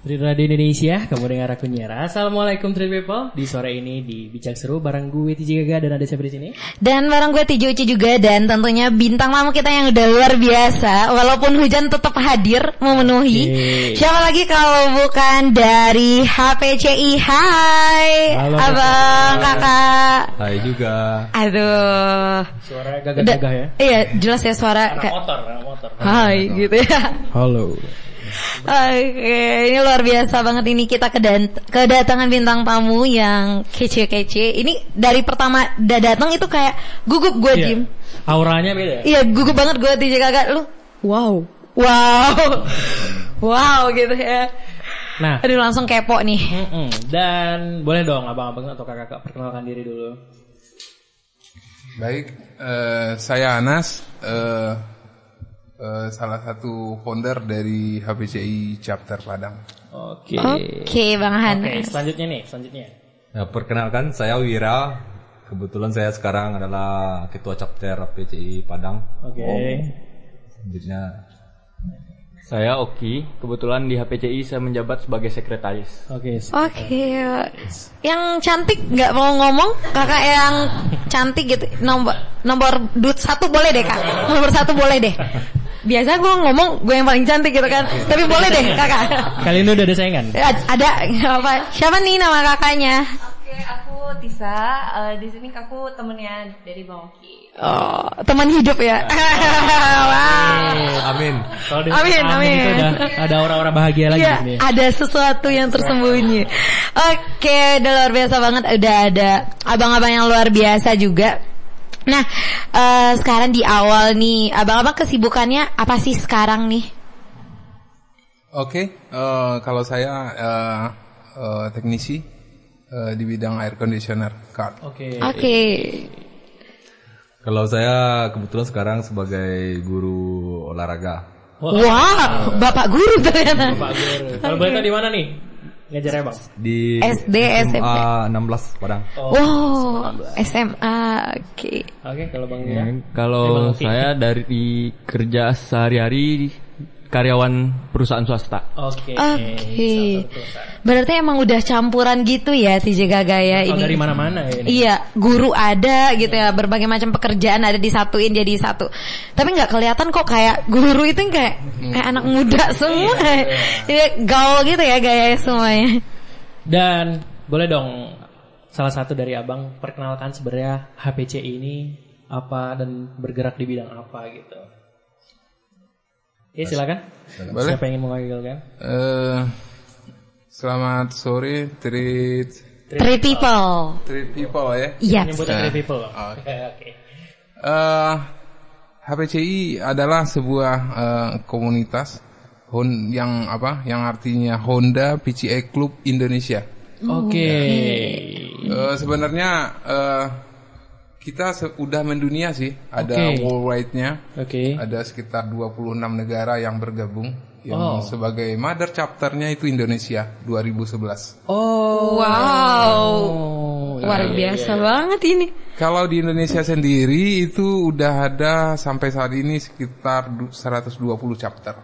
Tri Radio Indonesia, kamu dengar aku Nyera. Assalamualaikum Tri People. Di sore ini di Bincang Seru bareng gue Tiji Gaga dan ada siapa di sini? Dan bareng gue Tiju Uci juga dan tentunya bintang tamu kita yang udah luar biasa walaupun hujan tetap hadir memenuhi. Oke. Siapa lagi kalau bukan dari HPCI. Hai. Halo, Abang, Kakak. Hai juga. Aduh. Suara gagah-gagah ya. Iya, jelas ya suara Anak kayak motor, anak motor. Hai gitu ya. Halo. Oke, ini luar biasa banget ini kita kedatangan bintang tamu yang kece-kece. Ini dari pertama udah datang itu kayak gugup gue Iya. Jim. Auranya beda. ya? Iya, gugup banget gue DJ kakak lu. Wow. Wow. wow gitu ya. Nah, Aduh langsung kepo nih. mm-mm. dan boleh dong abang-abang atau kakak-kakak perkenalkan diri dulu. Baik, eh, saya Anas, eh, eh, salah satu founder dari HPCI Chapter Padang. Oke. Oke, Bang Oke, Hanas. selanjutnya nih, selanjutnya. Ya, perkenalkan saya Wira. Kebetulan saya sekarang adalah ketua chapter PCI Padang. Oke. Selanjutnya Saya Oki, kebetulan di HPCI saya menjabat sebagai sekretaris. Oke. Oke. Yang cantik nggak mau ngomong? Kakak yang cantik gitu. Nomor nomor dut satu boleh deh, Kak. Nomor satu boleh deh. Biasa gue ngomong gue yang paling cantik gitu kan. Tapi boleh deh, Kakak. Kali ini udah ada saingan. Eh, Ada apa? Siapa nih nama kakaknya? Oke, aku Tisa. Eh, di sini aku temennya dari Bang Oki. Oh, teman hidup ya. Wah. Amin. Kalau di Amin, amin. itu udah ada aura-aura bahagia lagi Iya, nih. ada sesuatu yang tersembunyi. Oke, udah luar biasa banget. Udah ada abang-abang yang luar biasa juga. Nah, eh, sekarang di awal nih, abang-abang kesibukannya apa sih sekarang nih? Oke, eh, kalau saya eh, eh, teknisi eh, di bidang air conditioner car. Oke. Oke. Kalau saya kebetulan sekarang sebagai guru olahraga Wah, bapak guru ternyata. Pak Guru. Kalau boleh di mana nih? Ngajar ya, Bang? di SD, SMP. SMA 16 Padang. Wow, SMA. Oke. Oke, kalau Bang Ya, kalau saya dari kerja sehari-hari karyawan perusahaan swasta. Oke. Oke. Satu perusahaan. Berarti emang udah campuran gitu ya TJ Gaga ya Kalau ini. dari mana-mana ya ini. Iya, guru ada gitu ya, berbagai macam pekerjaan ada disatuin jadi satu. Tapi nggak kelihatan kok kayak guru itu yang kayak kayak anak muda semua. Iya, gaul gitu ya gaya semuanya. Dan boleh dong salah satu dari Abang perkenalkan sebenarnya HPC ini apa dan bergerak di bidang apa gitu. Oke, silakan. Boleh. Siapa yang ingin mewakilkan? Eh, selamat sore, treat Three people. treat people ya. Iya. Menyebutnya Eh, three people. Oke. Oke, oke. Eh, HPCI adalah sebuah eh, komunitas Hon- yang apa? Yang artinya Honda PCI Club Indonesia. Oke. Eh, sebenarnya eh, kita se- udah mendunia sih, ada Oke. worldwide-nya. Oke. Ada sekitar 26 negara yang bergabung. Yang Oh. sebagai mother chapternya itu Indonesia 2011. Oh. Wow. Oh, Luar iya, biasa banget ini. Kalau di Indonesia sendiri itu udah ada sampai saat ini sekitar du- 120 chapter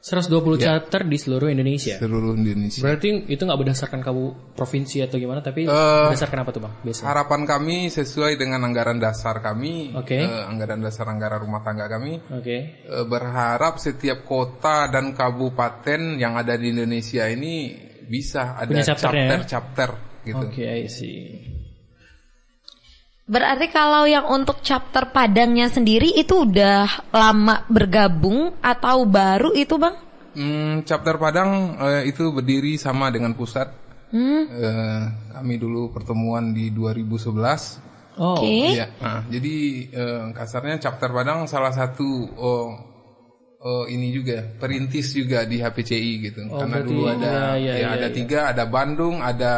120 Iya. chapter di seluruh Indonesia. seluruh Indonesia. Berarti itu nggak berdasarkan kamu provinsi atau gimana, tapi Eh, berdasarkan apa tuh bang? Biasa. Harapan kami sesuai dengan anggaran dasar kami, Oke. eh, anggaran dasar anggaran rumah tangga kami, Oke. eh, berharap setiap kota dan kabupaten yang ada di Indonesia ini bisa ada ya? chapter-chapter gitu. Oke, I see. Berarti kalau yang untuk chapter Padangnya sendiri itu udah lama bergabung atau baru itu bang? Hmm, chapter Padang eh, itu berdiri sama dengan pusat. Hmm. Eh, kami dulu pertemuan di 2011. Oh, Oke. Iya, nah, jadi eh, kasarnya chapter Padang salah satu oh, oh, ini juga perintis juga di HPCI gitu. Oh, Karena berarti- dulu ada iya, iya, ya, iya, ada iya. tiga, ada Bandung, ada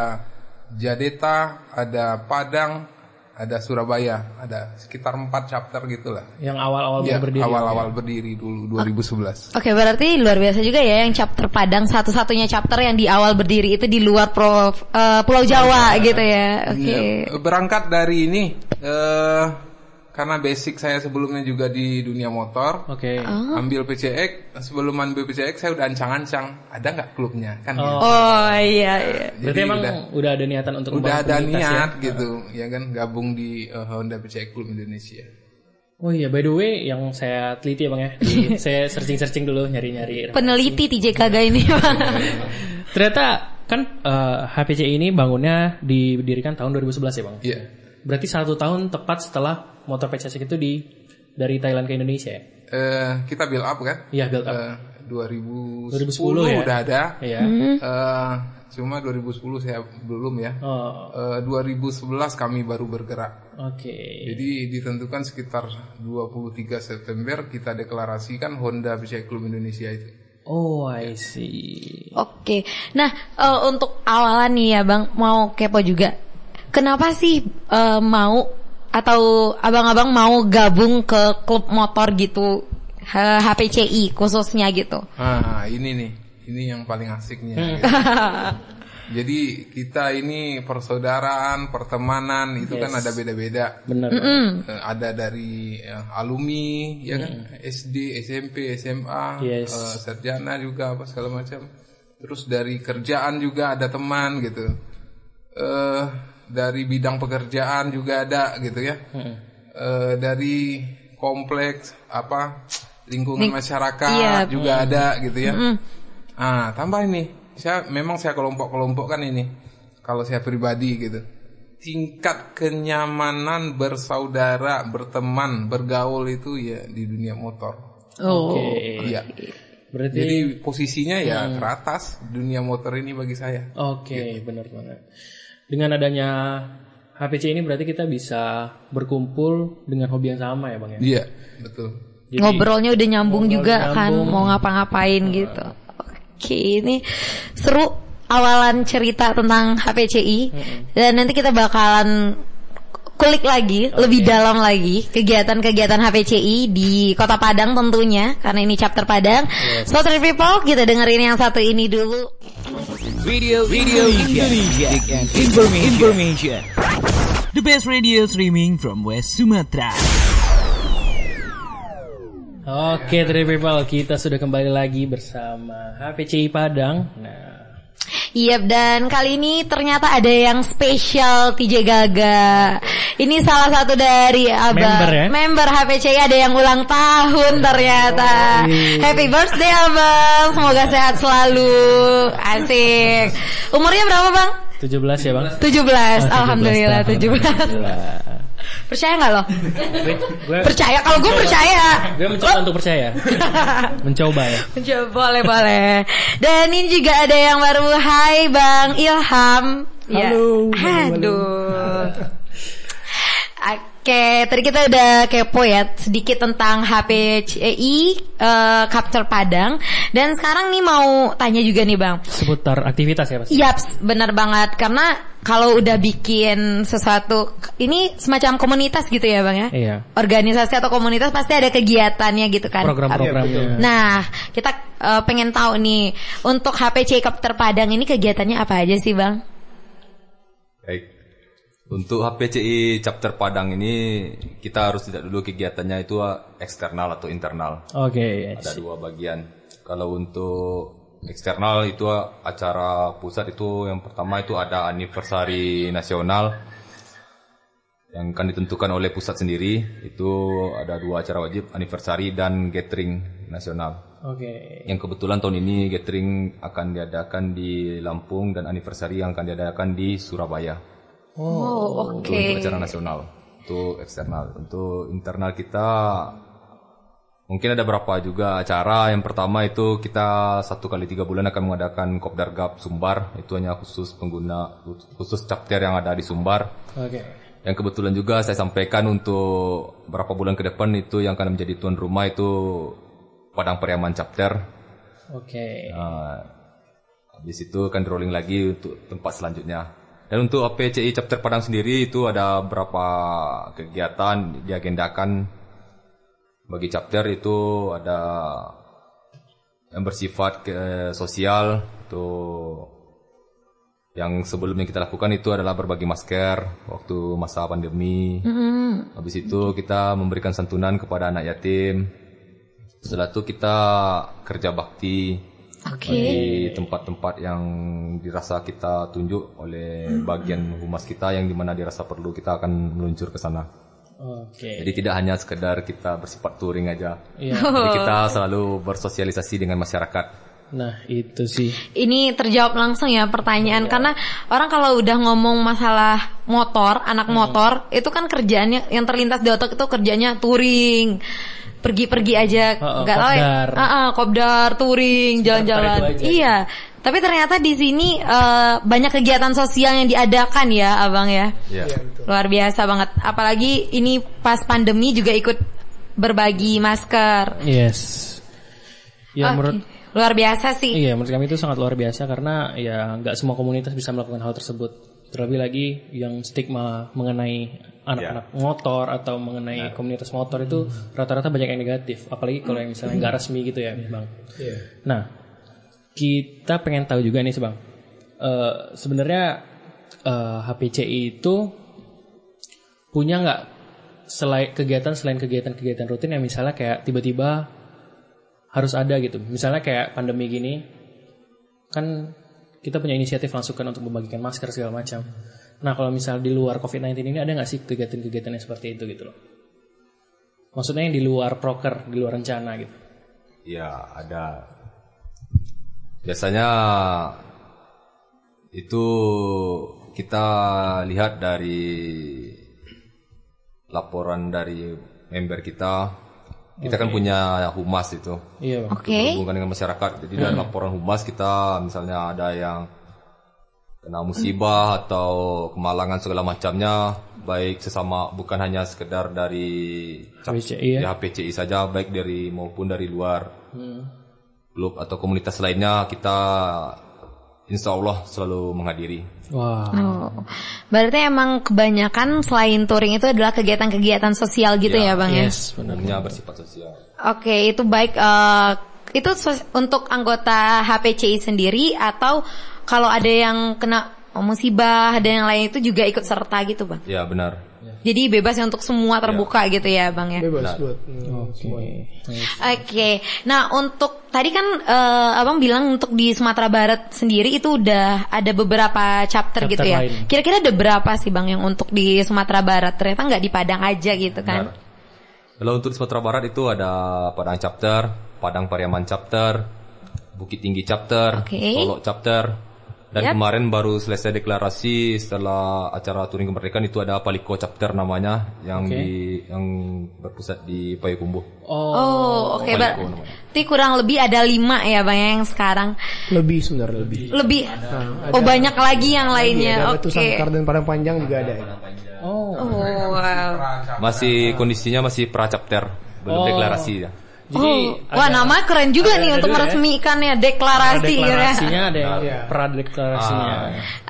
Jadeta, ada Padang, ada Surabaya, ada sekitar empat chapter gitulah. yang awal-awal Ya, berdiri. awal-awal berdiri dulu 2011. Oke berarti luar biasa juga ya yang chapter Padang satu-satunya chapter yang di awal berdiri itu di luar pro, eh, Pulau Jawa gitu ya. Oke. Iya, berangkat dari ini eh karena basic saya sebelumnya juga di dunia motor. Oke. Ambil PCX, sebelum ambil PCX saya udah ancang-ancang, ada nggak klubnya kan? gitu. Oh iya iya. Berarti Jadi emang udah, udah, ada niatan untuk udah ada ya? niat gitu, ya kan gabung di eh, Honda PCX Club Indonesia. Oh iya, by the way, yang saya teliti ya bang ya, Di- saya searching-searching dulu nyari-nyari. Peneliti TJ Kaga ini bang. Ternyata kan eh, HPC ini bangunnya didirikan tahun 2011 ya bang. Iya. Berarti satu tahun tepat setelah motor PCX itu di dari Thailand ke Indonesia ya? Eh, kita build up kan? Iya, build up. Eh, 2010, 2010 ya? udah ada. Iya. Eh, cuma 2010 saya belum ya. Oh, Eh, 2011 kami baru bergerak. oke. Jadi ditentukan sekitar 23 September kita deklarasikan Honda PCX Club Indonesia itu. Oh, I see. Oke. Nah eh, untuk awalan nih ya bang, mau kepo juga. Kenapa sih eh, mau atau abang-abang mau gabung ke klub motor gitu HPCI khususnya gitu? Ah, ini nih. Ini yang paling asiknya. gitu. Jadi kita ini persaudaraan, pertemanan itu kan ada beda-beda. Bener. Eh, ada dari eh, alumni, ya kan, SD, SMP, SMA, Yes. eh, sarjana juga apa segala macam. Terus dari kerjaan juga ada teman gitu. Eh dari bidang pekerjaan juga ada gitu ya. Eh, dari kompleks apa lingkungan masyarakat iya. juga ada gitu ya. Ah tambah ini, saya memang saya kelompok-kelompokkan ini. Kalau saya pribadi gitu tingkat kenyamanan bersaudara, berteman, bergaul itu ya di dunia motor. Oh. Oke. Iya. Berarti Jadi posisinya ya teratas dunia motor ini bagi saya. Oke, benar banget. Dengan adanya HPC ini berarti kita bisa berkumpul dengan hobi yang sama ya bang ya. Iya, betul. Jadi- Ngobrolnya udah nyambung Ngobrol juga kan, nyambung. mau ngapa-ngapain gitu. Oke, ini seru awalan cerita tentang HPCI dan nanti kita bakalan kulik lagi lebih dalam lagi kegiatan-kegiatan HPCI di Kota Padang tentunya karena ini chapter Padang. So three people kita dengerin yang satu ini dulu. Radio Radio Indonesia, and information. information. The best radio streaming from West Sumatra. Oke, three people, kita sudah kembali lagi bersama HPCI Padang. Nah, Iya dan kali ini ternyata ada yang spesial TJ Gaga. Ini salah satu dari abang Member ya? member HPCI ada yang ulang tahun ternyata. Happy birthday abang, semoga sehat selalu. Asik. Umurnya berapa bang? 17 ya bang? 17. Ah, 17 Alhamdulillah tahun. 17. Percaya nggak lo? Gue, Percaya kalau gue percaya. gue mencoba untuk percaya. Mencoba ya. Mencoba boleh boleh. Dan ini juga ada yang baru. Hai Bang Ilham. Ya. Halo, halo, Aduh. Oke, tadi kita udah kepo ya sedikit tentang HPCI eh Capture Padang dan sekarang nih mau tanya juga nih Bang. Seputar aktivitas ya pasti. Yaps, benar banget karena kalau udah bikin sesuatu ini semacam komunitas gitu ya Bang ya. Iya. Organisasi atau komunitas pasti ada kegiatannya gitu kan. Program-programnya. Nah, kita eh, pengen tahu nih untuk HPC Kapter Padang ini kegiatannya apa aja sih, Bang? Untuk HPCI chapter Padang ini kita harus tidak dulu kegiatannya itu eksternal atau internal. Oke, Ada dua bagian. Kalau untuk eksternal itu acara pusat itu yang pertama itu ada anniversary nasional yang akan ditentukan oleh pusat sendiri. Itu ada dua acara wajib, anniversary dan gathering nasional. Oke. Yang kebetulan tahun ini gathering akan diadakan di Lampung dan anniversary yang akan diadakan di Surabaya. Oh, Itu oke. untuk acara nasional, untuk eksternal. Untuk internal kita mungkin ada berapa juga acara. Yang pertama itu kita satu kali tiga bulan akan mengadakan Kopdar Gap Sumbar. Itu hanya khusus pengguna, khusus chapter yang ada di Sumbar. Oke. Yang kebetulan juga saya sampaikan untuk berapa bulan ke depan itu yang akan menjadi tuan rumah itu Padang Pariaman Chapter. Oke. Nah, habis itu akan rolling lagi untuk tempat selanjutnya. Dan untuk APCI chapter Padang sendiri itu ada beberapa kegiatan diagendakan bagi chapter itu ada yang bersifat ke sosial itu Yang sebelumnya kita lakukan itu adalah berbagi masker waktu masa pandemi. Habis itu kita memberikan santunan kepada anak yatim. Setelah itu kita kerja bakti Oke. di tempat-tempat yang dirasa kita tunjuk oleh bagian humas kita yang di mana dirasa perlu kita akan meluncur ke sana. Oke. Jadi tidak hanya sekedar kita bersifat touring aja. Iya. Jadi kita selalu bersosialisasi dengan masyarakat. Nah, itu sih. Ini terjawab langsung ya pertanyaan karena orang kalau udah ngomong masalah motor, anak Hmm. motor, itu kan kerjaannya yang terlintas di otak itu kerjanya touring. Pergi-pergi aja, nggak tahu ya. kopdar. Kopdar, touring, jalan-jalan. Iya. Tapi ternyata di sini eh, banyak kegiatan sosial yang diadakan ya, Abang ya. Ya. Luar biasa banget. Apalagi ini pas pandemi juga ikut berbagi masker. Yes. Ya Oke. menurut luar biasa sih. Iya, menurut kami itu sangat luar biasa karena ya nggak semua komunitas bisa melakukan hal tersebut. Terlebih lagi yang stigma mengenai anak-anak motor atau mengenai komunitas motor itu rata-rata banyak yang negatif. Apalagi kalau yang misalnya nggak resmi gitu ya, bang. Nah, kita pengen tahu juga nih, sih, bang. Eh, Sebenarnya eh, HPCI itu punya nggak selain kegiatan selain kegiatan-kegiatan rutin yang misalnya kayak tiba-tiba harus ada gitu. Misalnya kayak pandemi gini, kan kita punya inisiatif langsukan untuk membagikan masker segala macam. Nah kalau misal di luar COVID-19 ini ada nggak sih kegiatan-kegiatan yang seperti itu gitu loh? Maksudnya yang di luar proker, di luar rencana gitu. Ya, ada. Biasanya itu kita lihat dari laporan dari member kita. Kita kan punya humas itu. Iya. Oke. berhubungan dengan masyarakat. Jadi dari laporan humas kita misalnya ada yang kena musibah atau kemalangan segala macamnya, baik sesama bukan hanya sekedar dari HPCI ya. ya, HPCI saja, baik dari maupun dari luar klub atau komunitas lainnya kita insya Allah selalu menghadiri. Wah. Oh. Berarti emang kebanyakan selain touring itu adalah kegiatan-kegiatan sosial gitu ya, Bang ya? Yes, benar. Umumnya bersifat sosial. Oke, itu baik eh, itu untuk anggota HPCI sendiri atau kalau ada yang kena musibah ada yang lain itu juga ikut serta gitu, Bang. Ya benar. Jadi bebas ya untuk semua terbuka gitu ya, Bang ya. Bebas Benar. buat semuanya. Oke, nah untuk tadi kan eh, abang bilang untuk di Sumatera Barat sendiri itu udah ada beberapa chapter, Chapter gitu ya. lain. Kira-kira ada berapa sih bang yang untuk di Sumatera Barat? Ternyata nggak di Padang aja gitu kan? Benar. Kalau untuk di Sumatera Barat itu ada Padang chapter, Padang Pariaman chapter, Bukit Tinggi chapter, Oke. Solok chapter. Dan Yap. kemarin baru selesai deklarasi setelah acara touring kemerdekaan itu ada Paliko chapter namanya yang Oke. di yang berpusat di Payakumbuh. Oh, Oh, oke, namanya. Berarti kurang lebih ada lima ya bang ya yang sekarang Lebih sebenarnya lebih. lebih. oh banyak lagi yang lainnya. Ada Oke. Batu Sangkar dan Padang Panjang juga ada. ya. oh. Oh, wow. Masih kondisinya masih pra chapter, belum Oh. deklarasi ya. Jadi oh, wah nama keren juga ada- nih ada untuk ya. meresmikannya deklarasi, gitu ya. deklarasinya ada yang Iya. pradeklarasinya.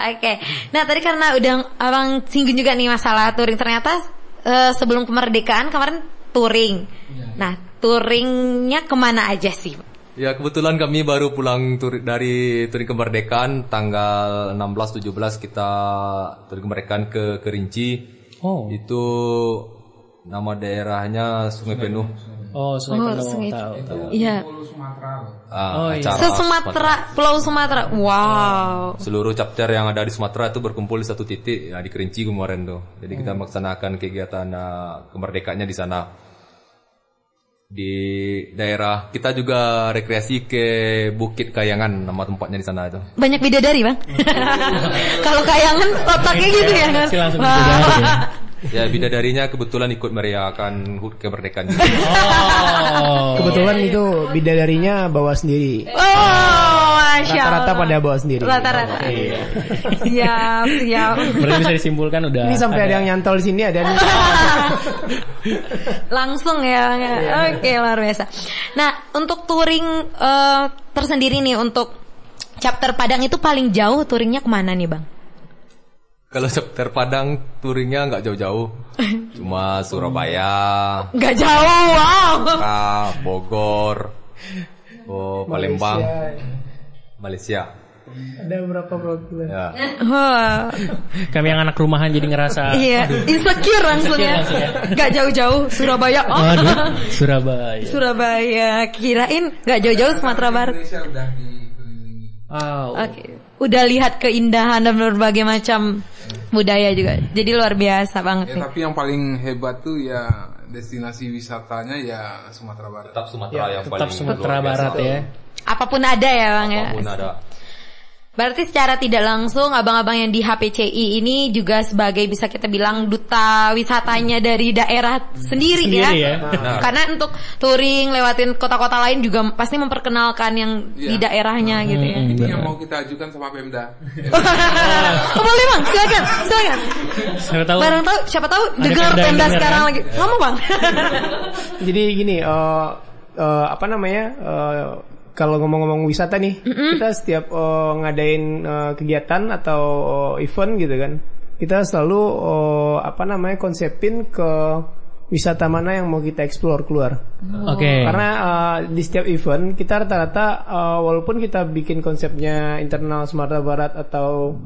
Oke, nah tadi karena udah abang singgung juga nih masalah touring ternyata eh, sebelum kemerdekaan kemarin touring. Nah touringnya ke mana aja sih? Ya kebetulan kami baru pulang tur- dari touring kemerdekaan tanggal 16-17 kita touring kemerdekaan ke Kerinci. Oh. Itu nama daerahnya Sungai Penuh. Oh, Sungai Oh, Sungai- tahu. tahu. Iya, Ah, Oh, iya. se Sumatera, Pulau Sumatera. Wow. Seluruh chapter yang ada di Sumatera itu berkumpul di satu titik ya di Kerinci kemarin tuh. Jadi kita melaksanakan kegiatan uh, kemerdekaannya di sana. Di daerah kita juga rekreasi ke Bukit Kayangan nama tempatnya di sana itu. Banyak bidadari bang. Kalau kayangan otaknya gitu ya kan? Bidadari. Ya bidadarinya kebetulan ikut merayakan HUT kemerdekaan juga. Oh. Kebetulan itu bidadarinya bawa sendiri. Oh, masya Rata-rata pada bawa sendiri. Rata-rata. Siap, siap. Berarti bisa disimpulkan udah. Ini sampai ada yang nyantol di sini ada nih. Langsung ya. Oke, luar biasa. Nah, untuk touring eh, tersendiri nih untuk chapter Padang itu paling jauh touringnya ke mana nih bang? Kalau chapter Padang touringnya nggak jauh-jauh, cuma Surabaya, Gak jauh, wow. Mekah, Bogor, oh, Palembang, Malaysia. Ada berapa perwakilan? Ya. Kami yang anak rumahan jadi ngerasa iya, insecure langsung ya. langsung ya. Gak jauh-jauh Surabaya. Oh. Waduh, Surabaya. Surabaya, kirain gak jauh-jauh Sumatera Barat. Indonesia udah dikelilingi. Wow. Oke, udah lihat keindahan dan berbagai macam budaya juga. Jadi luar biasa banget Ya nih. tapi yang paling hebat tuh ya destinasi wisatanya ya Sumatera Barat. Tetap Sumatera yang Tetap paling Sumatera luar biasa. Barat ya. Apa pun ada ya bang ya. Apa pun ada. Berarti secara tidak langsung abang-abang yang di HPCI ini juga sebagai bisa kita bilang duta wisatanya dari daerah sendiri, Sendiri ya. ya. Benar. Karena untuk touring lewatin kota-kota lain juga pasti memperkenalkan yang di Iya. daerahnya gitu ya. Ini yang mau kita ajukan sama Pemda. oh boleh bang, silakan, silakan. Siapa tahu Barang tahu, siapa tahu dengar Pemda Pemda denger, sekarang kan? lagi. Ngomong bang. Jadi gini, eh eh, apa namanya? eh, kalau ngomong-ngomong wisata nih, kita setiap eh, ngadain eh, kegiatan atau eh, event gitu kan, kita selalu eh, apa namanya konsepin ke wisata mana yang mau kita explore keluar. Oke. Karena eh, di setiap event kita rata-rata eh, walaupun kita bikin konsepnya internal Sumatera Barat atau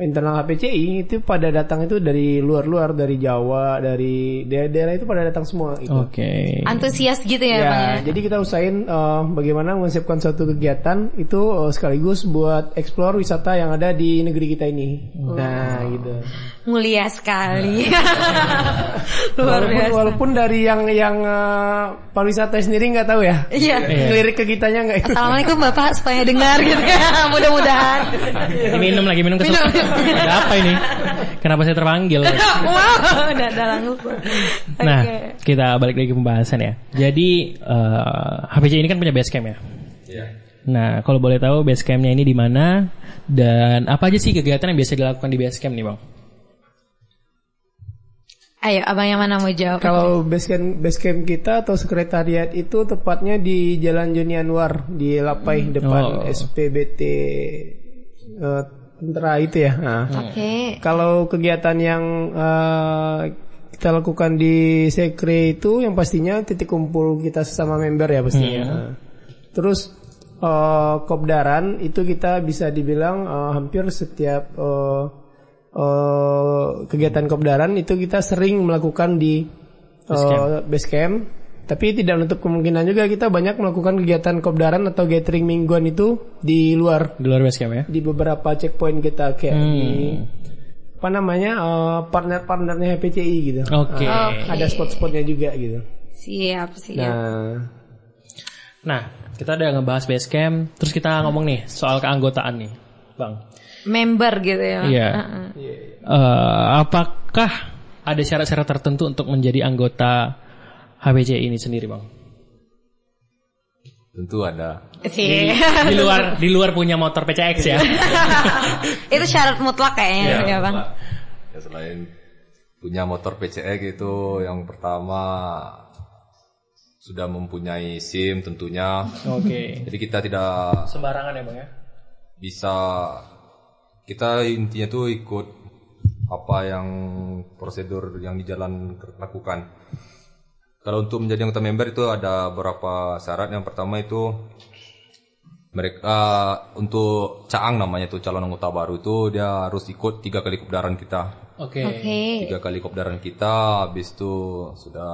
internal HPCI itu pada datang itu dari luar-luar dari Jawa dari daerah-daerah itu pada datang semua itu. Oke. Antusias gitu ya, Ya, bang ya. jadi kita usahain eh, bagaimana mengonsepkan suatu kegiatan itu eh, sekaligus buat explore wisata yang ada di negeri kita ini. Nah, gitu. Mulia sekali. luar Walaupun, biasa. walaupun dari yang yang eh, pariwisata sendiri nggak tahu ya. Iya. Ngelirik ke kitanya nggak. Assalamualaikum bapak supaya dengar gitu ya. Mudah-mudahan. Minum lagi minum kesukaan. Minum. Ada apa ini? Kenapa saya terpanggil? wow, udah. Nah, kita balik lagi ke pembahasan ya. Jadi eh, HPC ini kan punya base camp ya. Ya. Nah, kalau boleh tahu base campnya ini di mana dan apa aja sih kegiatan yang biasa dilakukan di base camp nih, Bang? Ayo, abang yang mana mau jawab? Kalau base camp, base camp kita atau sekretariat itu tepatnya di Jalan Joni Anwar di Lapai depan Oh. SPBT eh, tentara itu ya. Nah. Oke. Kalau kegiatan yang eh, kita lakukan di sekre itu yang pastinya titik kumpul kita sesama member ya pastinya. Nah. Terus eh, kopdaran itu kita bisa dibilang eh, hampir setiap eh, eh, kegiatan kopdaran itu kita sering melakukan di eh, base camp. Tapi tidak menutup kemungkinan juga kita banyak melakukan kegiatan kopdaran atau gathering mingguan itu di luar Di luar base camp ya? di beberapa checkpoint kita kayak Hmm. di apa namanya eh, partner-partnernya HPCI gitu. Oke. Ah, ada spot-spotnya juga gitu. Siap, siap. Nah, Nah, kita udah ngebahas base camp, terus kita ngomong nih soal keanggotaan nih, Bang. Member gitu ya. Iya. Heeh. Eh, apakah ada syarat-syarat tertentu untuk menjadi anggota HPC ini sendiri, Bang? Tentu ada. Sih. Di luar di luar punya motor PCX ya. Itu syarat mutlak kayaknya ya, Bang. Ya selain punya motor PCX itu yang pertama sudah mempunyai SIM tentunya. Oke. Jadi kita tidak Sembarangan ya, Bang ya? bisa kita intinya tuh ikut apa yang prosedur yang di jalan lakukan. Kalau untuk menjadi anggota member itu ada beberapa syarat. Yang pertama itu mereka untuk caang namanya itu calon anggota baru itu dia harus ikut tiga kali kopdaran kita. Oke. Oke. Tiga kali kopdaran kita, habis itu sudah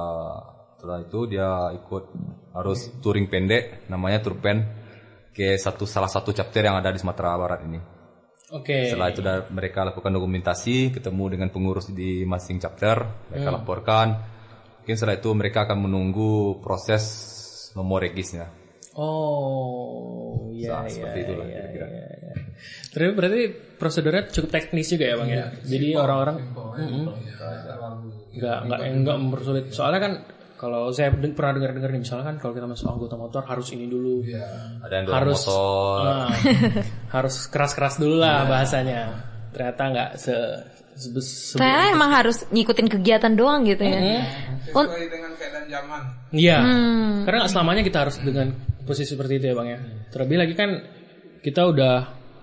setelah itu dia ikut harus touring pendek namanya turpen ke satu salah satu chapter yang ada di Sumatera Barat ini. Oke. Setelah itu dah mereka lakukan dokumentasi, ketemu dengan pengurus di masing chapter, mereka laporkan. Mungkin setelah itu mereka akan menunggu proses nomor regisnya. Oh, iya Nah, iya. seperti itulah iya, kira-kira. iya, iya. Terus berarti prosedurnya cukup teknis juga ya, Bang ya. Jadi orang-orang Mm-mm. nggak nggak nggak mempersulit. Soalnya kan kalau saya deng- pernah dengar-dengar nih misalnya kan kalau kita masuk anggota motor harus ini dulu. Ada yang Harus motor, Ah, harus keras-keras dulu lah bahasanya. Ternyata nggak se, Ternyata emang harus ngikutin kegiatan doang gitu ya. Un- Sesuai dengan keadaan zaman. Iya. Karena nggak selamanya kita harus dengan posisi seperti itu ya bang ya. Terlebih lagi kan kita udah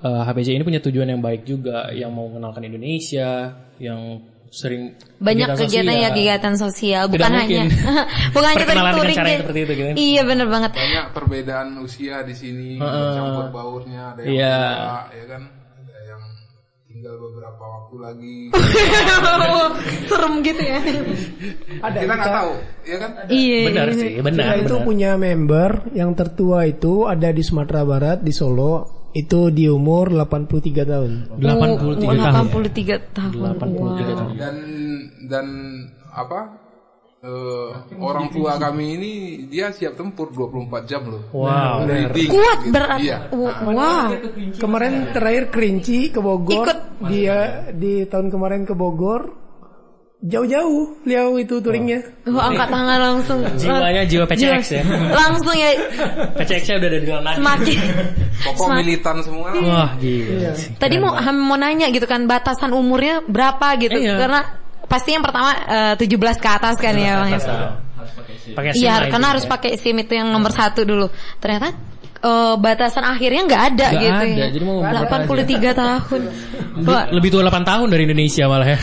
HPJ ini punya tujuan yang baik juga, yang mau mengenalkan Indonesia, yang sering banyak kegiatan ya kegiatan sosial Tidak bukan hanya bukan hanya touring cara seperti itu gitu iya bener banget banyak perbedaan usia di sini campur baurnya ada yang Iya. tua ya kan tinggal beberapa waktu lagi serem gitu ya Ada kita nggak tahu ya kan iya Benar sih, benar. Kita itu benar. punya member yang tertua itu ada di Sumatera Barat di Solo itu di umur 83 tahun. 83 Oh, tahun. 83 tahun 83 tahun. dan dan apa eh, orang tua kami ini dia siap tempur 24 jam loh Wow. Reading, kuat gitu. berarti iya wow Kemarin terakhir Kerinci ke Bogor. Ikut. Dia di tahun kemarin ke Bogor. Jauh-jauh Liau itu touringnya. Oh, angkat tangan langsung Jiwanya jiwa PCX ya. langsung ya PCX-nya udah ada di dalam semakin pokok militan semua. Wah, gila. Tadi mau mau nanya gitu kan batasan umurnya berapa gitu Iya. karena pasti yang pertama eh, 17 ke atas kan ya bang. ya? Pakai SIM Iya karena harus ya. pakai SIM itu yang nomor satu dulu. Ternyata eh, batasan akhirnya nggak ada Nggak gitu ada, ya. jadi mau berapa 83 tahun. Wah, lebih tua 8 tahun dari Indonesia malah ya.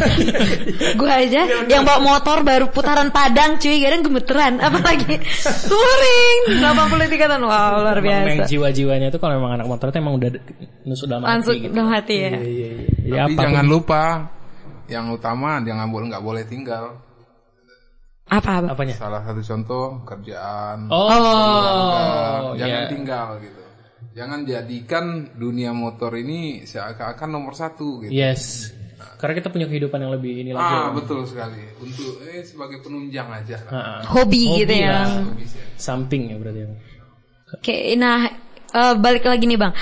gue aja yang bawa motor baru putaran Padang cuy kadang gemeteran apalagi touring 83 tahun wow luar biasa jiwa-jiwanya itu kalau memang anak motor itu emang udah nusuk dalam hati langsung gitu. dalam hati ya Jadi tapi apapun- jangan lupa yang utama jangan boleh nggak boleh tinggal apa apa apanya? salah satu contoh kerjaan Oh, keluarga, jangan iya. tinggal gitu jangan jadikan dunia motor ini seakan-akan nomor satu gitu Yes. Karena kita punya kehidupan yang lebih ini lagi. ah betul sekali untuk eh sebagai penunjang aja lah. Ah, ah. hobi, gitu Hobi ya lah. Samping ya berarti. Oke, nah eh, balik lagi nih bang.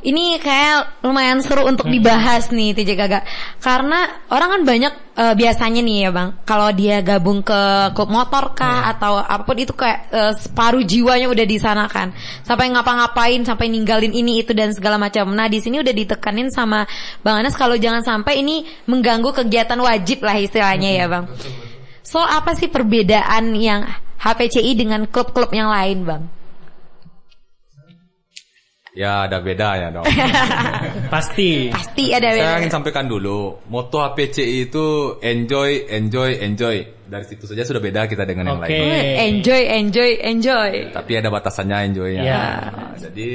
Ini kayak lumayan seru untuk dibahas nih TJ Gaga. Karena orang kan banyak eh, biasanya nih ya bang, kalau dia gabung ke klub motor kah atau apa pun itu kayak eh, separuh jiwanya udah di sana kan. Sampai ngapa-ngapain, sampai ninggalin ini itu dan segala macam. Nah di sini udah ditekanin sama Bang Anas kalau jangan sampai ini mengganggu kegiatan wajib lah istilahnya ya bang. So apa sih perbedaan yang HPCI dengan klub-klub yang lain bang? Ya ada bedanya dong. Pasti. Pasti ada Saya beda. ingin sampaikan dulu, moto HPCI itu enjoy, enjoy, enjoy. Dari situ saja sudah beda kita dengan yang Oke. lain. Enjoy, enjoy, enjoy. Tapi ada batasannya enjoynya. Ya. Nah, jadi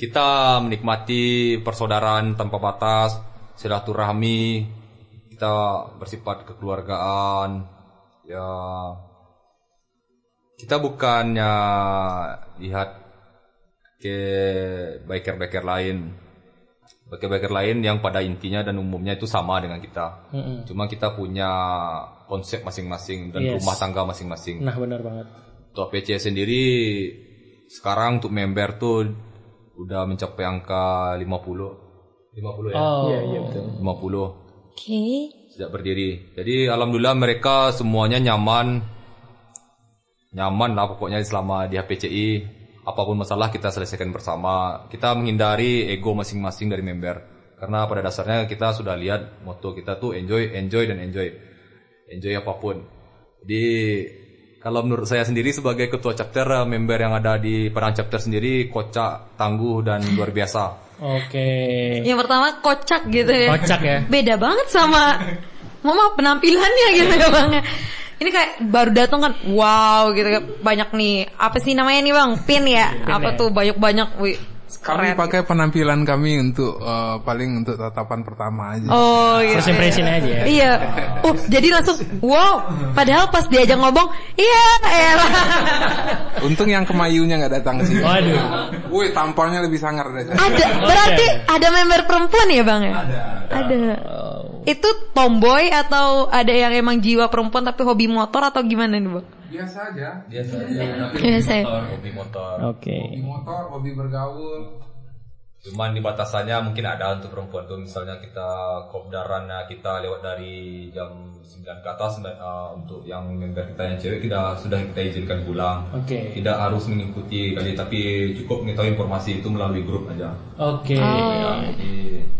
kita menikmati persaudaraan tanpa batas, silaturahmi, kita bersifat kekeluargaan. Ya, kita bukannya lihat ke biker-biker lain, biker-biker lain yang pada intinya dan umumnya itu sama dengan kita. Cuma kita punya konsep masing-masing dan Yes. rumah tangga masing-masing. Nah benar banget. Untuk PC sendiri sekarang untuk member tuh udah mencapai angka 50. 50 ya? Oh, iya iya betul. 50 Oke. sejak berdiri. Jadi alhamdulillah mereka semuanya nyaman. Nyaman lah pokoknya selama di HPCI. Apa pun masalah kita selesaikan bersama. Kita menghindari ego masing-masing dari member. Karena pada dasarnya kita sudah lihat moto kita tuh enjoy, enjoy dan enjoy. Enjoy apa pun. Jadi kalau menurut saya sendiri sebagai ketua chapter eh, member yang ada di Padang chapter sendiri kocak, tangguh dan luar biasa. Oke. Yang pertama kocak gitu ya. Kocak ya. Beda banget sama Mama penampilannya gitu ya bang. Ini kayak baru datang kan, wow gitu kan. banyak nih. Apa sih namanya nih bang? Pin ya? apa ya. tuh banyak banyak? Wih, kami pakai penampilan kami untuk eh, paling untuk tatapan pertama aja Oh gitu. First impression aja ya. Iya. Oh, jadi langsung wow. Padahal pas diajak ngomong, iya, elah. untung yang kemayunya nggak datang ke sini Waduh. Woi tampangnya lebih sangar deh Ada, berarti ada member perempuan ya bang ya? Ada. Ada. Itu tomboy atau ada yang emang jiwa perempuan tapi hobi motor atau gimana nih bang? biasa aja Biasa aja. Biasa ya. Hobi motor. Oke. hobi motor hobi bergaul Cuman di batasannya mungkin ada untuk perempuan tuh misalnya kita kopdaran ya, kita lewat dari jam 9 ke atas dan, uh, untuk yang member kita yang cewek kita sudah kita izinkan pulang. Oke. Tidak harus mengikuti kali tapi cukup mengetahui informasi itu melalui grup aja. Oke. Ya, jadi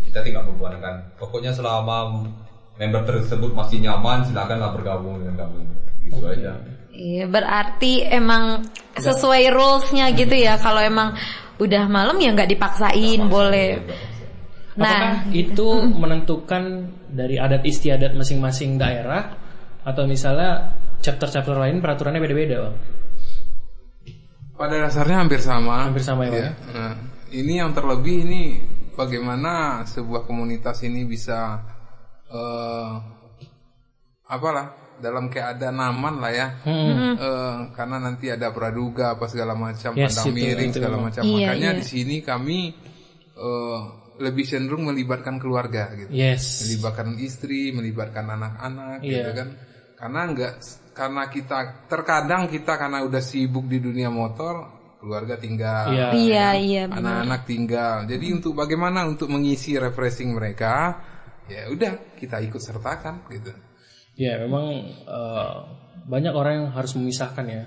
kita tinggal membuatkan. Pokoknya selama member tersebut masih nyaman silakanlah bergabung dengan kami. Gitu aja. Iya, berarti emang sesuai rulesnya gitu ya. Kalau emang udah malam ya nggak dipaksain, boleh. Apakah itu menentukan dari adat istiadat masing-masing daerah atau misalnya chapter-chapter lain peraturannya beda-beda, Bang? Pada dasarnya hampir sama. Hampir sama ya. Ya. Nah, ini yang terlebih ini bagaimana sebuah komunitas ini bisa eh apalah dalam keadaan aman lah ya. Eh, karena nanti ada praduga apa segala macam, Yes, pandang itu- miring itu segala macam. Iya, Makanya iya. di sini kami eh, lebih cenderung melibatkan keluarga gitu. Yes. Melibatkan istri, melibatkan anak-anak Iya. gitu kan. Karena enggak karena kita terkadang kita karena udah sibuk di dunia motor, keluarga tinggal. Iya. Iya, iya. benar. Anak-anak tinggal. Jadi untuk bagaimana untuk mengisi refreshing mereka, ya udah kita ikut sertakan gitu. Ya, memang eh, banyak orang yang harus memisahkan ya.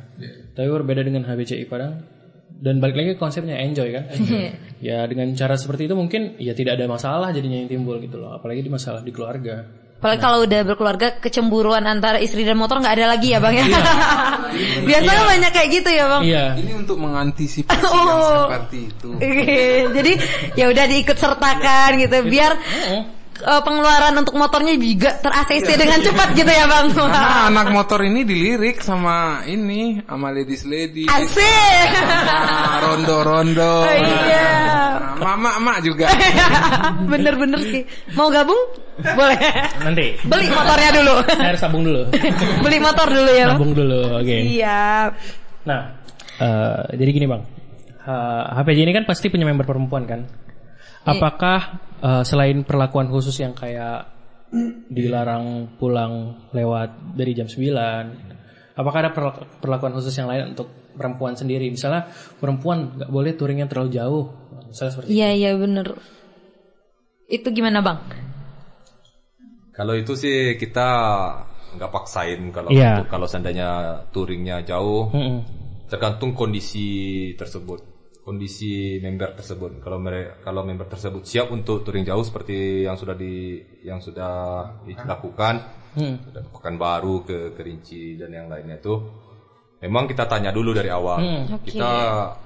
Tapi berbeda dengan HBCI Padang. Dan balik lagi ke konsepnya enjoy kan. ya dengan cara seperti itu mungkin ya tidak ada masalah jadinya yang timbul gitu loh. Apalagi di masalah di keluarga. Apalagi kalau udah berkeluarga kecemburuan antara istri dan motor nggak ada lagi ya bang ya. Biasanya banyak kayak gitu ya bang. Iya. Ini untuk mengantisipasi yang Oh. seperti itu. Jadi ya udah diikut sertakan gitu biar eh, pengeluaran untuk motornya juga ter ACC dengan cepat gitu ya bang. Karena anak motor ini dilirik sama ini, sama ladies ladies, Asik. sama rondo-rondo. Oh, iya. Nah, Mama-mama juga. Bener-bener sih. Mau gabung? Boleh. Nanti Beli motornya dulu. saya harus sabung dulu. Beli motor dulu ya sabung dulu. Oke. Siap. Nah, eh, jadi gini bang, H- HPJ ini kan pasti punya member perempuan kan? Apakah eh, selain perlakuan khusus yang kayak dilarang pulang lewat dari jam 9 apakah ada perla- perlakuan khusus yang lain untuk perempuan sendiri? Misalnya perempuan nggak boleh touringnya terlalu jauh, misalnya seperti Iya iya bener. Itu gimana bang? Kalau itu sih kita nggak paksain kalau untuk- kalau seandainya touringnya jauh, Mm-mm. tergantung kondisi tersebut, kondisi member tersebut. Kalau mereka kalau member tersebut siap untuk touring jauh seperti yang sudah di yang sudah dilakukan, Hmm. sudah lakukan baru ke Kerinci dan yang lainnya itu. Memang kita tanya dulu dari awal. Kita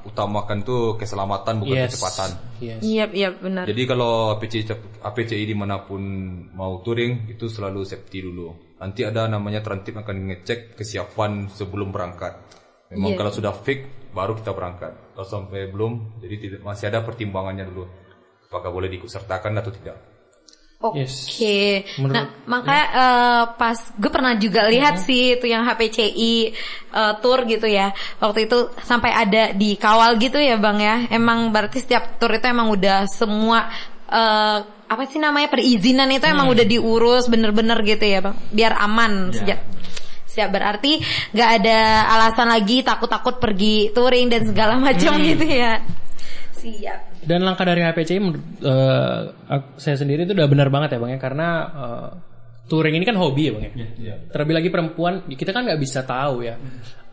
utamakan tuh keselamatan bukan Yes. kecepatan. Yes. Iya iya benar. Jadi kalau APC APCI di mana pun mau touring itu selalu safety dulu. Nanti ada namanya Trantip akan ngecek kesiapan sebelum berangkat. Memang Iya. kalau sudah fix baru kita berangkat. Kalau sampai belum, jadi tidak, masih ada pertimbangannya dulu. Apakah boleh diikutsertakan atau tidak? Oke. Yes. Nah, Menurut- ya. makanya eh, pas gue pernah juga lihat Hmm. sih itu yang HPCI eh, tour gitu ya. Waktu itu sampai ada di kawal gitu ya, Bang ya. Emang berarti setiap tour itu emang udah semua eh, apa sih namanya perizinan itu emang Hmm. udah diurus bener-bener gitu ya, Bang. Biar aman sejak Siap berarti nggak ada alasan lagi takut-takut pergi touring dan segala macam Hmm. gitu ya. Siap. Dan langkah dari HPCI menurut eh, saya sendiri itu udah benar banget ya bang ya karena eh, touring ini kan hobi ya bang ya. Terlebih lagi perempuan kita kan nggak bisa tahu ya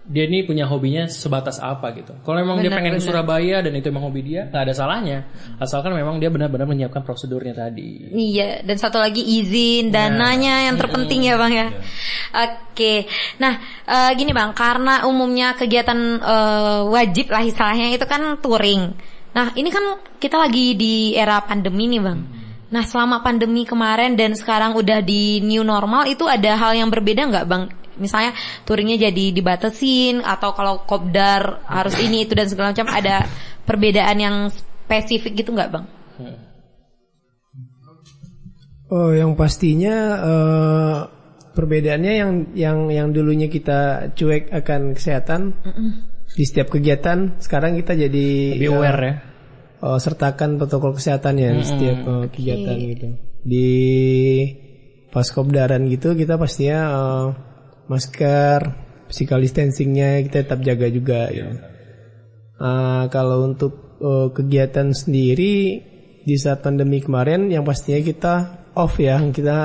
dia ini punya hobinya sebatas apa gitu. Kalau memang dia Benar, pengen ke benar. Surabaya dan itu emang hobi dia nggak ada salahnya asalkan memang dia benar-benar menyiapkan prosedurnya tadi. Iya, dan satu lagi izin dananya yang terpenting ya bang ya. Oke, nah eh, gini bang, karena umumnya kegiatan eh, wajib lah istilahnya itu kan touring. Nah ini kan kita lagi di era pandemi nih bang. Nah selama pandemi kemarin dan sekarang udah di new normal itu ada hal yang berbeda nggak bang? Misalnya touringnya jadi dibatasin atau kalau kopdar harus ini itu dan segala macam ada perbedaan yang spesifik gitu nggak bang? Oh, yang pastinya eh, perbedaannya yang yang yang dulunya kita cuek akan kesehatan di setiap kegiatan, sekarang kita jadi Lebih eh, aware ya. eh, sertakan protokol kesehatan ya di setiap eh, kegiatan gitu. Di pas kopdaran gitu kita pastinya eh, masker, physical distancingnya kita tetap jaga juga. ya. Ah, kalau untuk eh, kegiatan sendiri di saat pandemi kemarin yang pastinya kita off ya kita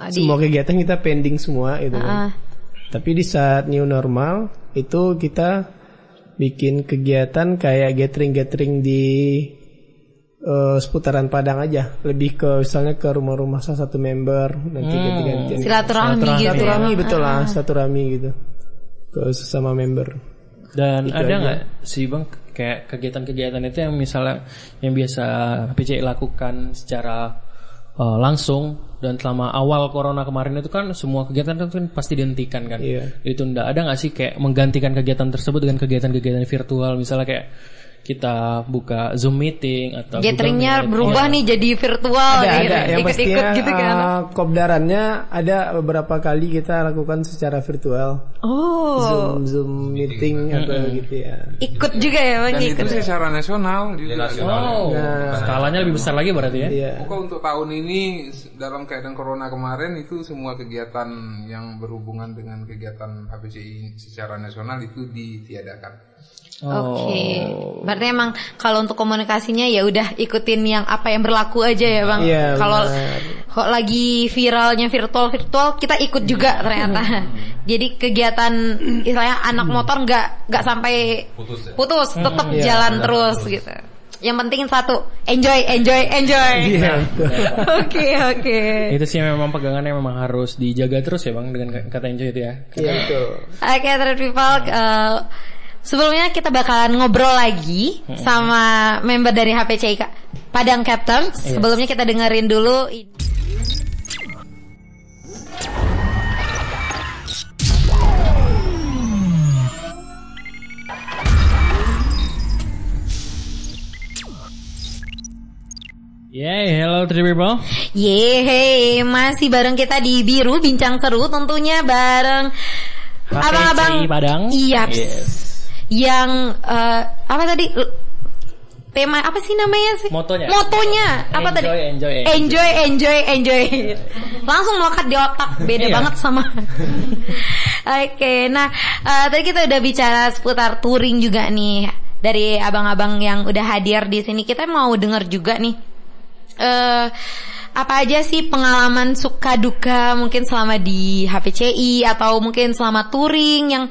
Adi. semua kegiatan kita pending semua itu kan. Ah. Tapi di saat new normal itu kita bikin kegiatan kayak gathering-gathering di eh, seputaran Padang aja, lebih ke misalnya ke rumah-rumah salah satu member nanti ganti-gantian. Silaturahmi gitu ya. Silaturahmi betul lah, silaturahmi gitu ke sesama member. Dan Itu ada nggak sih bang kayak kegiatan-kegiatan itu yang misalnya yang biasa PCI lakukan secara uh, langsung dan selama awal corona kemarin itu kan semua kegiatan itu kan pasti dihentikan kan, Iya. ditunda. Ada nggak sih kayak menggantikan kegiatan tersebut dengan kegiatan-kegiatan virtual misalnya kayak kita buka Zoom meeting atau Gatheringnya Meet. berubah Iya. nih jadi virtual ada gitu. ada yang Ikut-ikut pastinya gitu kan. uh, kopdarannya ada beberapa kali kita lakukan secara virtual Oh, zoom zoom meeting atau gitu ya ikut juga ya bang Dan ikut. itu secara nasional juga. Oh, Nah. skalanya lebih besar lagi berarti ya? Iya. Pokoknya untuk tahun ini dalam keadaan corona kemarin itu semua kegiatan yang berhubungan dengan kegiatan HPCI secara nasional itu ditiadakan. Oke, berarti emang kalau untuk komunikasinya ya udah ikutin yang apa yang berlaku aja ya bang. Iya, kalau kok lagi viralnya virtual virtual kita ikut juga ternyata. Jadi kegiatan istilahnya anak motor nggak nggak sampai Putus ya? putus, tetap Iya, jalan terus gitu. Yang penting satu, enjoy, enjoy, enjoy. Iya. Oke oke. Itu sih memang pegangannya memang harus dijaga terus ya bang dengan kata enjoy itu ya. Iya, betul. Oke, Trade People. eh, sebelumnya kita bakalan ngobrol lagi sama member dari HPCI Kak. Padang Captors. Sebelumnya kita dengerin dulu. i- Yay, hello three people. Yeay, masih bareng kita di Biru Bincang Seru tentunya bareng abang-abang Padang. Iya. Yes. Yang eh, apa tadi? Tema apa sih namanya sih? Motonya. Motonya apa Enjoy, tadi? enjoy, enjoy. enjoy, enjoy, enjoy. Langsung melekat di otak. Beda Iya. banget sama. Oke, nah eh, tadi kita udah bicara seputar touring juga nih dari abang-abang yang udah hadir di sini. Kita mau denger juga nih eh apa aja sih pengalaman suka duka mungkin selama di HPCI atau mungkin selama touring yang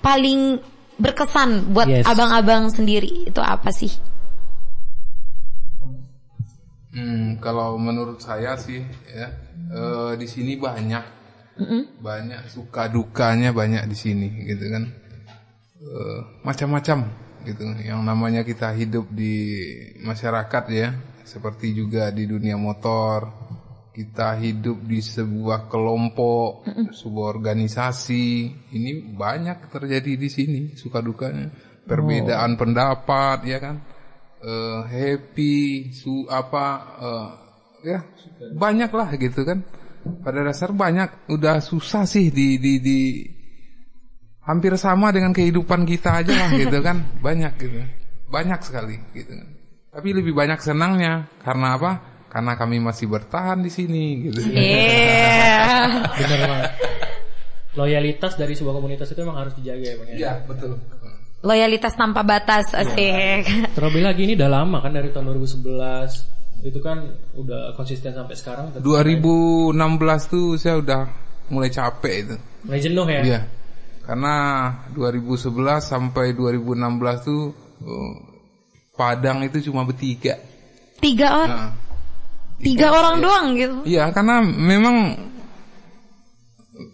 paling berkesan buat Yes. abang-abang sendiri itu apa sih? Hmm, kalau menurut saya sih ya eh, di sini banyak banyak suka dukanya banyak di sini gitu kan Eh, macam-macam gitu yang namanya kita hidup di masyarakat ya seperti juga di dunia motor kita hidup di sebuah kelompok sebuah organisasi. Ini banyak terjadi di sini suka dukanya. Perbedaan pendapat ya kan? Eh, happy su apa eh, ya banyak lah gitu kan. Pada dasar banyak udah susah sih di di di hampir sama dengan kehidupan kita aja lah gitu kan. Banyak gitu. Banyak sekali gitu kan. Tapi lebih banyak senangnya karena apa karena kami masih bertahan di sini gitu Iya. Benar banget. Loyalitas dari sebuah komunitas itu memang harus dijaga ya bang. ya? Iya betul Loyalitas tanpa batas asik. Terlebih lagi ini udah lama kan dari tahun 2011 itu kan udah konsisten sampai sekarang. 2016 tuh saya udah mulai capek itu Mulai jenuh ya. Iya. Karena 2011 sampai 2016 tuh eh, Padang itu cuma bertiga. Tiga orang, Nah, tiga orang doang gitu. Iya, karena memang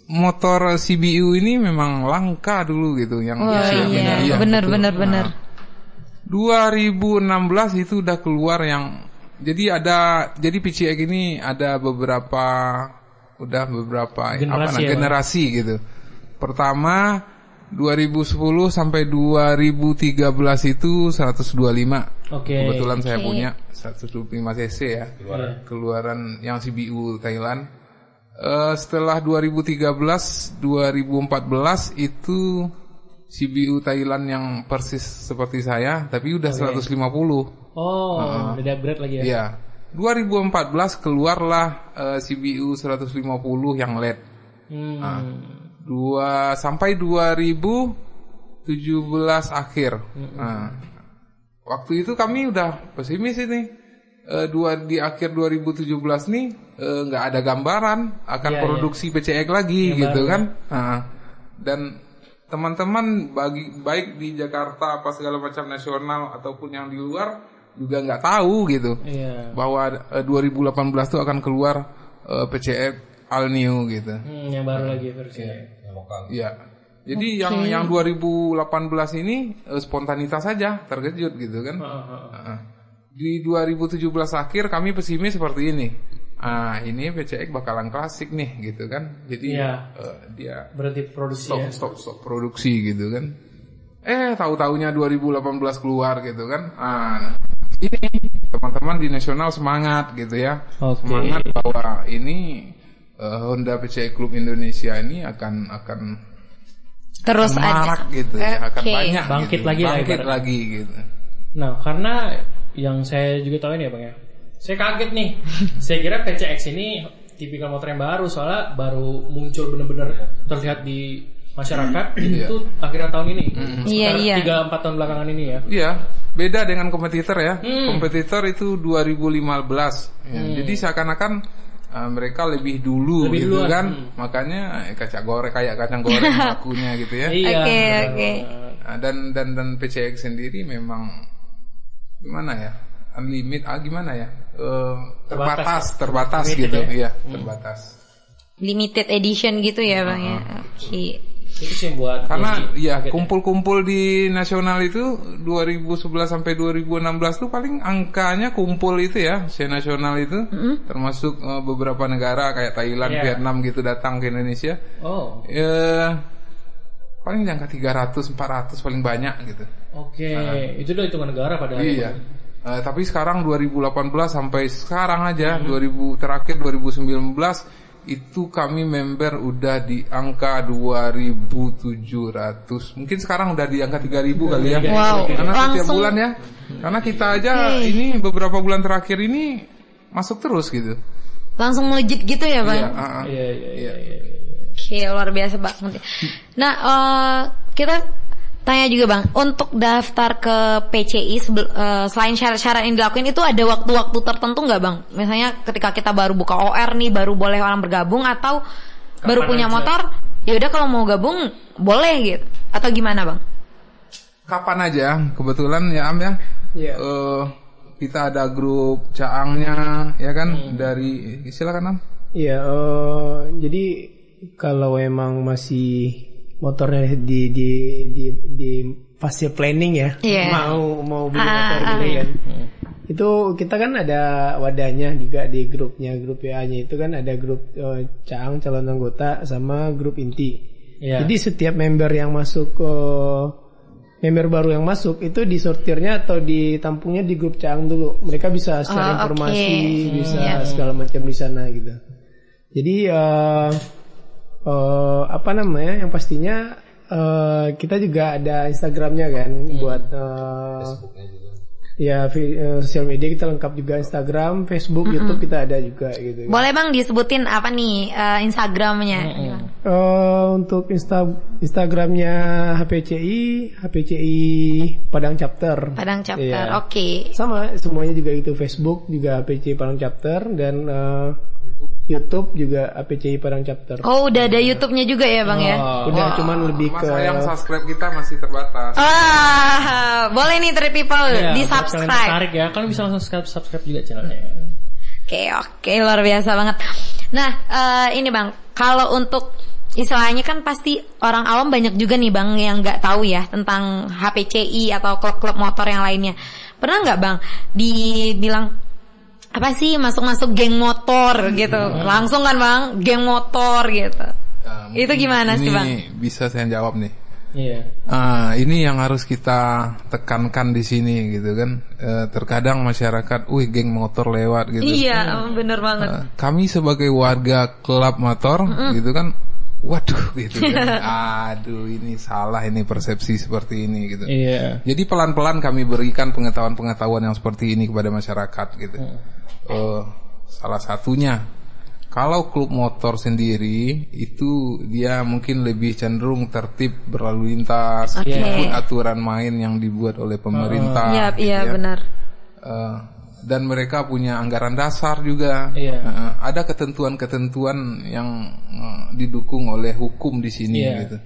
motor CBU ini memang langka dulu gitu yang Oh usia- iya, benar betul. benar benar. Nah, 2016 itu udah keluar yang jadi ada jadi PCX ini ada beberapa udah beberapa Generasi apa nah, ya, Bang? generasi gitu. Pertama 2010 sampai 2013 itu 125. Oke. Kebetulan saya Oke. punya 125 cc ya. Keluaran yang CBU Thailand. Eh, setelah 2013, 2014 itu CBU Thailand yang persis seperti saya, tapi udah 150. Oh, udah di upgrade lagi ya. Iya. 2014 keluarlah eh, CBU 150 yang LED. Hmm. Nah, dua sampai 2017 akhir. Nah, waktu itu kami udah pesimis ini. Eh, dua di akhir 2017 nih eh, nggak ada gambaran akan Iya, produksi PCX lagi gitu kan. Nah, dan teman-teman bagi baik di Jakarta apa segala macam nasional ataupun yang di luar juga nggak tahu gitu Iya. bahwa eh, 2018 itu akan keluar PCX All New gitu. Hmm, yang baru lagi versi. Iya. Jadi yang yang 2018 ini eh, spontanitas saja, terkejut gitu kan. Heeh. Di 2017 akhir kami pesimis seperti ini. Ah, ini PCX bakalan klasik nih gitu kan. Jadi Iya. eh, dia Berarti produksi stop ya. stop stop produksi gitu kan. Eh, tahu-taunya 2018 keluar gitu kan. Ah, ini teman-teman di nasional semangat gitu ya. Oke. Semangat bahwa ini eh, Honda PCX Club Indonesia ini akan akan Terus akan ada. marak gitu ya, akan banyak Bangkit gitu. lagi lah bangkit ibaratnya. lagi gitu. Nah, karena yang saya juga tahu ini ya bang ya, saya kaget nih. saya kira PCX ini tipikal motor yang baru soalnya baru muncul bener-bener terlihat di masyarakat itu akhiran tahun ini. Iya, Sekitar iya. Tiga empat tahun belakangan ini ya. Iya, beda dengan kompetitor ya. Hmm. Kompetitor itu 2015. Ya, Jadi seakan-akan uh, mereka lebih dulu Lebih gitu duluan, kan. hmm. Makanya eh, kacang goreng kayak kacang goreng lakunya gitu ya. Iya. Oke, benar oke. banget. Nah, dan dan dan PCX sendiri memang gimana ya? Unlimit ah gimana ya? Eh, terbatas, terbatas Limited gitu, ya? iya, terbatas. Limited edition gitu ya bang ya. Oke. Itu sih buat Karena ya kaget kumpul-kumpul di nasional itu 2011 sampai 2016 tuh paling angkanya kumpul itu ya, se nasional itu termasuk eh, beberapa negara kayak Thailand, Iya. Vietnam gitu datang ke Indonesia. Oh, Ya paling di angka 300 400 paling banyak gitu. oke. Itu udah hitungan negara pada Iya. Eh, tapi sekarang 2018 sampai sekarang aja 2000 terakhir 2019 itu kami member udah di angka 2700. Mungkin sekarang udah di angka 3000 kali ya. Wow, Karena setiap langsung- bulan ya. Karena kita aja ini beberapa bulan terakhir ini masuk terus gitu. Langsung melejit gitu ya bang. Iya, ah, ah. Iya, iya, iya. iya. Oke, luar biasa banget. Nah, eh, kita tanya juga bang, untuk daftar ke PCI sebel- eh, selain syarat-syarat yang dilakuin itu ada waktu-waktu tertentu nggak bang? Misalnya ketika kita baru buka OR nih, baru boleh orang bergabung atau baru punya aja? motor, ya udah kalau mau gabung boleh gitu? Atau gimana bang? Kapan aja kebetulan ya Am ya. Iya. Eh, kita ada grup caangnya ya kan dari silakan Am. Iya, eh, jadi kalau emang masih motornya di di di di fase planning ya, Iya. mau mau beli Ah, motor ah, gitu ah. kan. Itu kita kan ada wadahnya juga di grupnya, grup WA-nya itu kan ada grup eh, Caang calon anggota sama grup inti. Iya. Jadi setiap member yang masuk ke member baru yang masuk itu disortirnya atau ditampungnya di grup Caang dulu. Mereka bisa share Oh, informasi, bisa Iya. segala macam di sana gitu. Jadi eh eh, apa namanya? Yang pastinya eh, kita juga ada Instagramnya kan buat eh, ya eh, sosial media kita lengkap juga Instagram, Facebook, YouTube kita ada juga gitu. Boleh bang disebutin apa nih Instagramnya? Eh, untuk Insta Instagramnya HPCI, HPCI Padang Chapter. Padang chapter, Iya. oke. Sama semuanya juga itu Facebook juga HPCI Padang Chapter dan eh, YouTube juga HPCI Padang Chapter. Oh udah ada YouTube-nya juga ya bang ya? Udah cuman lebih Mas ke sayang subscribe kita masih terbatas. Ah, boleh nih Tri People Iya, di buat kalian subscribe. tertarik ya, kan bisa langsung subscribe, subscribe juga channelnya. Oke oke luar biasa banget. Nah eh, ini bang, kalau untuk istilahnya kan pasti orang awam banyak juga nih bang yang nggak tahu ya tentang HPCI atau klub-klub motor yang lainnya. Pernah nggak bang dibilang apa sih masuk-masuk geng motor gitu? Langsung kan bang, geng motor gitu. Ya, Itu gimana sih bang? Bisa saya jawab nih. Iya. Ah, ini yang harus kita tekankan di sini gitu kan. Eh, terkadang masyarakat, wih geng motor lewat gitu. Iya bener banget. Eh, kami sebagai warga klub motor gitu kan, waduh gitu kan. Aduh ini salah ini persepsi seperti ini gitu. Iya. Jadi pelan-pelan kami berikan pengetahuan-pengetahuan yang seperti ini kepada masyarakat gitu. Eh, salah satunya, kalau klub motor sendiri itu dia mungkin lebih cenderung tertib berlalu lintas, Oke. ikut aturan main yang dibuat oleh pemerintah. Iya gitu iya ya. benar. Eh, dan mereka punya anggaran dasar juga. Iya. Eh, ada ketentuan-ketentuan yang eh, didukung oleh hukum di sini Iya. gitu.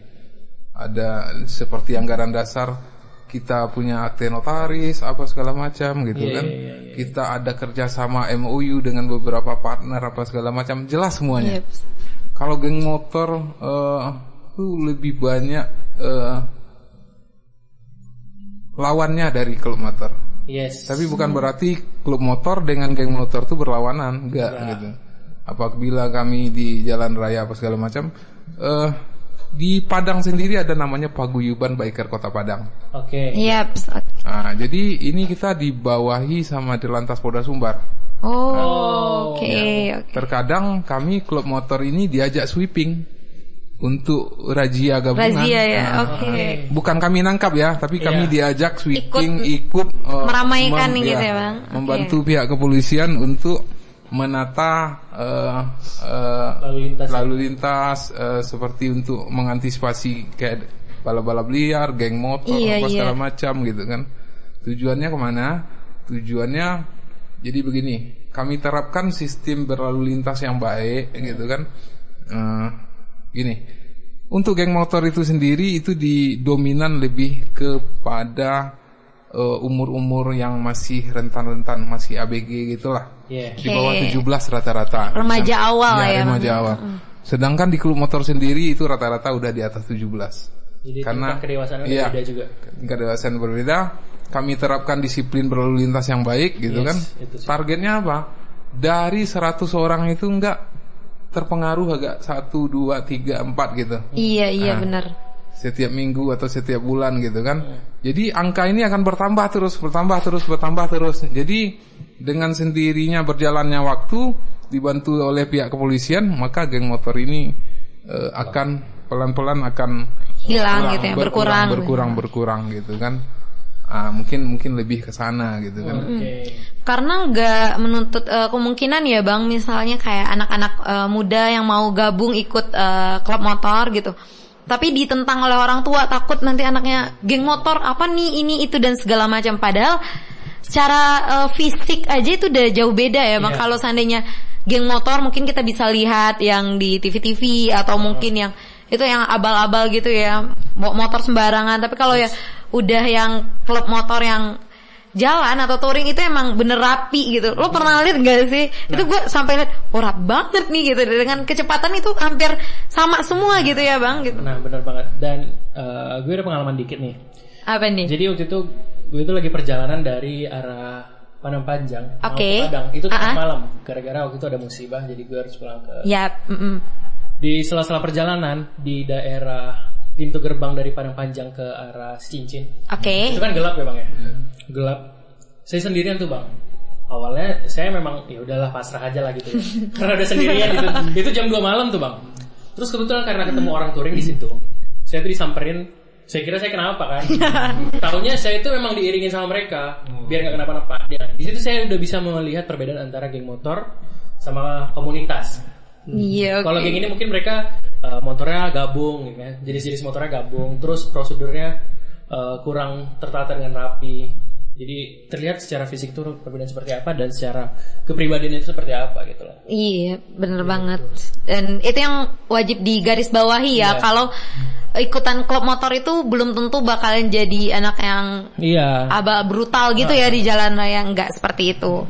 Ada seperti anggaran dasar kita punya akte notaris apa segala macam gitu Iya, kan. iya, iya, iya. Kita ada kerjasama MOU dengan beberapa partner apa segala macam jelas semuanya. Yep. Kalau geng motor eh, tuh lebih banyak eh, lawannya dari klub motor. Yes. Tapi bukan berarti klub motor dengan geng motor tuh berlawanan, enggak gitu. Apabila kami di jalan raya apa segala macam, eh di Padang sendiri ada namanya Paguyuban Biker Kota Padang. Oke. Yap. Nah, jadi ini kita dibawahi sama Dirlantas Polda Sumbar. Oh, oke, oke. Terkadang kami klub motor ini diajak sweeping untuk razia gabungan. Razia ya, Nah, oke. Bukan kami nangkap ya, tapi kami Iya. diajak sweeping ikut, eh, Meramaikan gitu ya, Bang. Oke. Membantu pihak kepolisian untuk menata eh, eh, Lalu lintas. lalu lintas eh, seperti untuk mengantisipasi kayak balap-balap liar, geng motor Iya, apa iya. segala macam gitu kan. Tujuannya ke mana? Tujuannya jadi begini, kami terapkan sistem berlalu lintas yang baik gitu kan. Eh, gini, untuk geng motor itu sendiri itu didominan lebih kepada umur-umur yang masih rentan-rentan, masih ABG gitulah. Iya. Di bawah 17 rata-rata. Remaja Nah, awal ya, ya, remaja Bang. awal. Sedangkan di klub motor sendiri itu rata-rata udah di atas 17. Jadi Karena kedewasaan iya, beda juga. Kedewasaan berbeda. Kami terapkan disiplin berlalu lintas yang baik gitu Yes, kan. itu sih. Targetnya apa? Dari 100 orang itu enggak terpengaruh agak 1 2 3 4 gitu. Iya, iya Ah. benar. Setiap minggu atau setiap bulan gitu kan. Jadi angka ini akan bertambah terus, bertambah terus, bertambah terus. Jadi dengan sendirinya berjalannya waktu dibantu oleh pihak kepolisian, maka geng motor ini eh, akan pelan-pelan akan Hilang gitu ya, berkurang. berkurang, berkurang gitu kan. Ah, mungkin mungkin lebih ke sana gitu kan. Oke. Karena nggak menuntut eh, kemungkinan ya bang, misalnya kayak anak-anak eh, muda yang mau gabung ikut eh, klub motor gitu. Tapi ditentang oleh orang tua takut nanti anaknya geng motor apa nih ini itu dan segala macam. Padahal secara eh, fisik aja itu udah jauh beda ya bang. Iya. Kalau seandainya geng motor mungkin kita bisa lihat yang di TV-TV atau mungkin yang itu yang abal-abal gitu ya motor sembarangan. Tapi kalau ya udah yang klub motor yang jalan atau touring itu emang bener rapi gitu. Lo pernah lihat gak sih? Itu gue sampai lihat, oh rapi banget nih gitu. Dengan kecepatan itu hampir sama semua gitu ya bang. Gitu. Nah benar banget. Dan eh, gue ada pengalaman dikit nih. Apa nih? Jadi waktu itu gue itu lagi perjalanan dari arah Padang Panjang Oke. ke Padang. Itu tengah Ah-ah. malam. Gara-gara waktu itu ada musibah, jadi gue harus pulang ke. Ya, mm-mm. Di sela-sela perjalanan di daerah pintu gerbang dari Padang Panjang ke arah Cincin. oke. Itu kan gelap ya bang ya. Gelap. Saya sendirian tuh bang. Awalnya saya memang ya udahlah pasrah aja lah gitu. ya. karena udah sendirian itu. Itu jam 2 malam tuh bang. Terus kebetulan karena ketemu orang touring di situ, saya tuh disamperin. Saya kira saya kenapa kan? Tahunya saya itu memang diiringin sama mereka biar nggak kenapa-napa. Ya, di situ saya udah bisa melihat perbedaan antara geng motor sama komunitas. Iya, oke. Kalau geng ini mungkin mereka uh, motornya gabung, gitu kan. Jenis-jenis motornya gabung, terus prosedurnya uh, kurang tertata dengan rapi. Jadi terlihat secara fisik tuh perbedaan seperti apa dan secara kepribadian itu seperti apa gitu loh. Iya, bener banget. Dan itu yang wajib digarisbawahi ya. Iya. Kalau ikutan klub motor itu belum tentu bakalan jadi anak yang Iya. abal brutal gitu ya di jalan raya. Enggak seperti itu.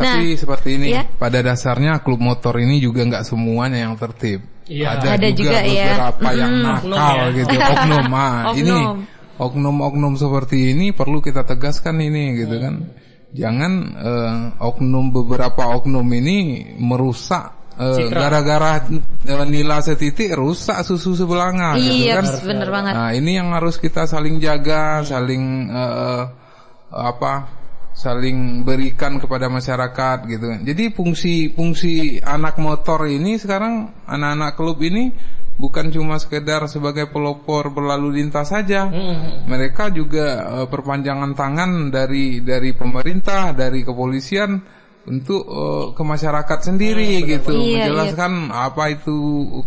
Nah, Tapi seperti ini, Iya. pada dasarnya klub motor ini juga nggak semuanya yang tertib. Iya. Ada, Ada juga, juga, ya. beberapa yang Mm. nakal Oknum ya. gitu, oknum. Ah, ini Oknum. oknum-oknum seperti ini perlu kita tegaskan ini gitu kan. Jangan eh, oknum beberapa oknum ini merusak eh, Citra. gara-gara eh, nila setitik rusak susu sebelanga gitu iya, kan. bener banget. Nah, ini yang harus kita saling jaga, saling eh, apa? Saling berikan kepada masyarakat gitu. Jadi fungsi fungsi anak motor ini sekarang anak-anak klub ini bukan cuma sekedar sebagai pelopor berlalu lintas saja. Mereka juga eh, perpanjangan tangan dari dari pemerintah, dari kepolisian untuk eh, ke masyarakat sendiri gitu, Iya, menjelaskan apa itu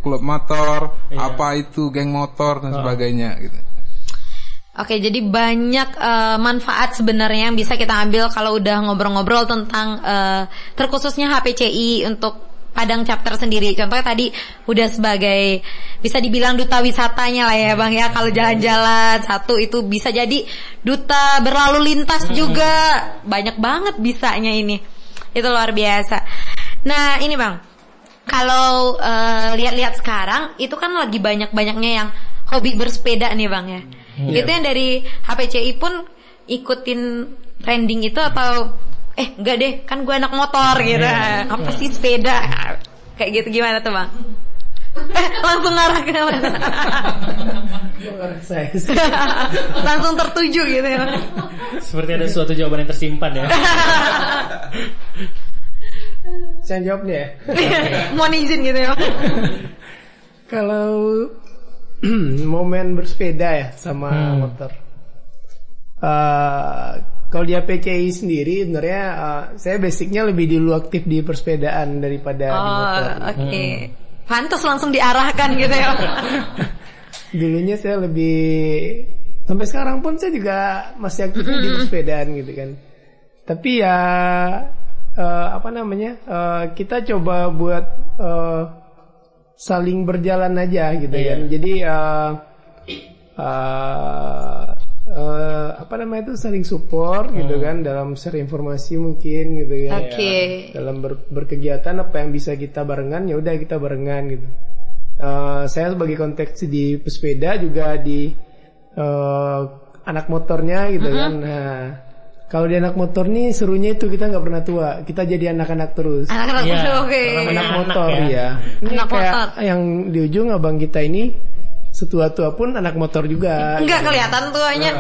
klub motor, apa itu geng motor dan sebagainya gitu. Oke, jadi banyak eh, manfaat sebenarnya yang bisa kita ambil kalau udah ngobrol-ngobrol tentang eh, terkhususnya HPCI untuk Padang chapter sendiri. Contohnya tadi udah sebagai bisa dibilang duta wisatanya lah ya Bang ya. Kalau jalan-jalan satu itu bisa jadi duta berlalu lintas juga. Banyak banget bisanya ini. Itu luar biasa. Nah, ini Bang. kalau eh, lihat-lihat sekarang itu kan lagi banyak-banyaknya yang hobi bersepeda nih bang ya. Itu yang dari HPCI pun ikutin trending itu atau eh enggak deh kan gue anak motor gitu. Apa sih sepeda? Kayak gitu gimana tuh bang? Eh, langsung ngarah ke mana? Langsung tertuju gitu ya. Seperti ada suatu jawaban yang tersimpan ya. Saya jawabnya ya. Mohon izin gitu ya. Kalau momen bersepeda ya sama Hmm. motor. Eh, kalau di APCI sendiri sebenarnya eh, saya basicnya lebih dulu aktif di persepedaan daripada di Oh, motor. oke. Pantas langsung diarahkan gitu ya. Dulunya saya lebih sampai sekarang pun saya juga masih aktif di persepedaan gitu kan. Tapi ya eh, apa namanya eh, kita coba buat eh, saling berjalan aja gitu kan. Jadi eh, eh, eh, apa namanya itu saling support gitu kan dalam share informasi mungkin gitu kan. Oke. Dalam ber- berkegiatan apa yang bisa kita barengan ya udah kita barengan gitu. Eh, saya sebagai konteks di pesepeda juga di eh, anak motornya gitu kan. Nah, kalau di anak motor nih serunya itu kita nggak pernah tua, kita jadi anak-anak terus. Anak-anak Iya, oke. karena anak anak motor ya. ya. Ini Anak kayak motor. yang di ujung abang kita ini setua-tua pun anak motor juga. Enggak kelihatan tuanya.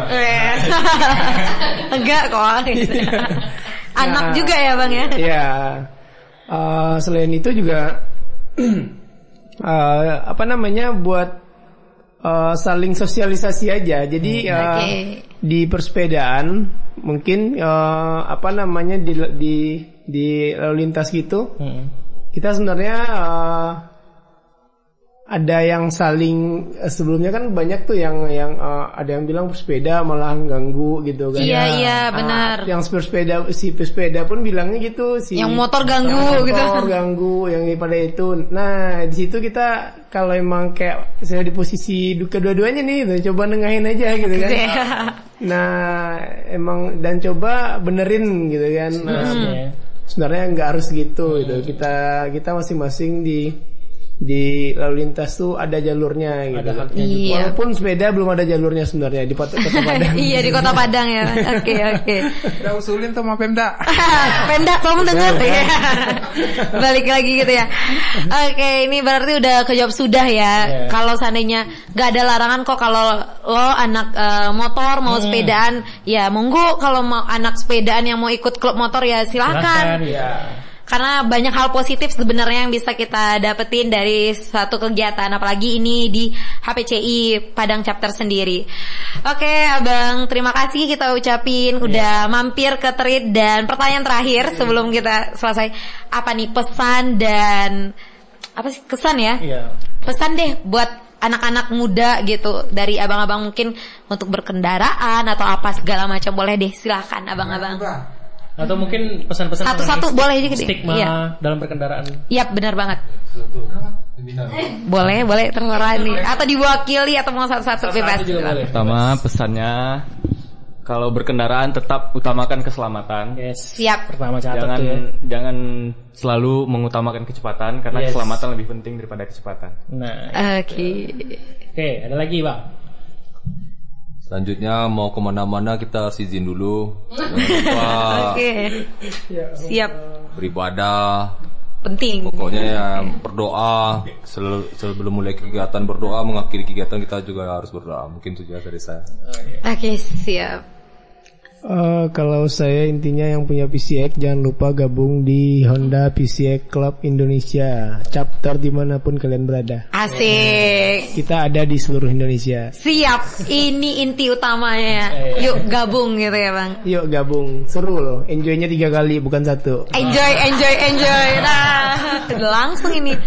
Enggak kok. gitu. Anak Nah. juga ya bang ya. Ya. Eh, selain itu juga eh, apa namanya buat eh, saling sosialisasi aja. Jadi eh, Oke. di persepedaan mungkin eh, apa namanya di di di lalu lintas gitu Hmm. kita sebenarnya eh, ada yang saling eh, sebelumnya kan banyak tuh yang yang eh, ada yang bilang bersepeda malah ganggu gitu kan. Iya iya Ah, benar. yang bersepeda si pesepeda pun bilangnya gitu si Yang motor ganggu yang gitu. motor ganggu yang daripada itu. Nah di situ kita kalau emang kayak saya di posisi du- kedua-duanya nih, gitu, coba nengahin aja gitu kan. Iya. Nah emang dan coba benerin gitu kan. Nah, Ya. sebenarnya nggak harus gitu gitu kita kita masing-masing di di lalu lintas tuh ada jalurnya gitu Ada haknya juga. Iya. walaupun sepeda belum ada jalurnya sebenarnya di Kota Kota Padang iya di kota Padang ya. Oke oke. Udah usulin tuh sama Pemda. Penda kamu dengar ya. Balik lagi gitu ya. Oke, ini berarti udah kejawab sudah ya. Iya. Kalau seandainya gak ada larangan kok kalau lo anak eh, motor mau sepedaan, ya monggo kalau mau anak sepedaan yang mau ikut klub motor ya Silakan. silakan. Ya. Karena banyak hal positif sebenarnya yang bisa kita dapetin dari satu kegiatan apalagi ini di HPCI Padang Chapter sendiri. Oke, Abang, terima kasih kita ucapin udah mampir ke Terit dan pertanyaan terakhir sebelum kita selesai. Apa nih pesan dan apa sih kesan ya? Iya. Pesan deh buat anak-anak muda gitu dari abang-abang mungkin untuk berkendaraan atau apa segala macam boleh deh silakan abang-abang. Atau mungkin pesan-pesan Satu-satu boleh juga. Stigma Iya. dalam berkendaraan. Yap, benar banget. Boleh, boleh terserah nih. Atau diwakili atau mau satu-satu bebas. Satu juga boleh. Pertama pesannya kalau berkendaraan tetap utamakan keselamatan. Yes. Siap. Pertama catat Jangan tuh ya. jangan selalu mengutamakan kecepatan karena Yes. keselamatan lebih penting daripada kecepatan. Nah, Oke. oke, ada lagi, Bang. Selanjutnya mau ke mana-mana kita harus izin dulu. Lupa Oke. Siap. beribadah. Penting. Pokoknya ya berdoa sebelum mulai kegiatan berdoa mengakhiri kegiatan kita juga harus berdoa. Mungkin itu juga dari saya. Oke, siap. Eh, kalau saya intinya yang punya PCX jangan lupa gabung di Honda PCX Club Indonesia chapter di mana pun kalian berada Asik. kita ada di seluruh Indonesia Siap. Ini inti utamanya. Yuk gabung gitu ya, Bang. yuk gabung seru loh enjoynya tiga kali bukan satu Enjoy, enjoy, enjoy. Nah, langsung ini.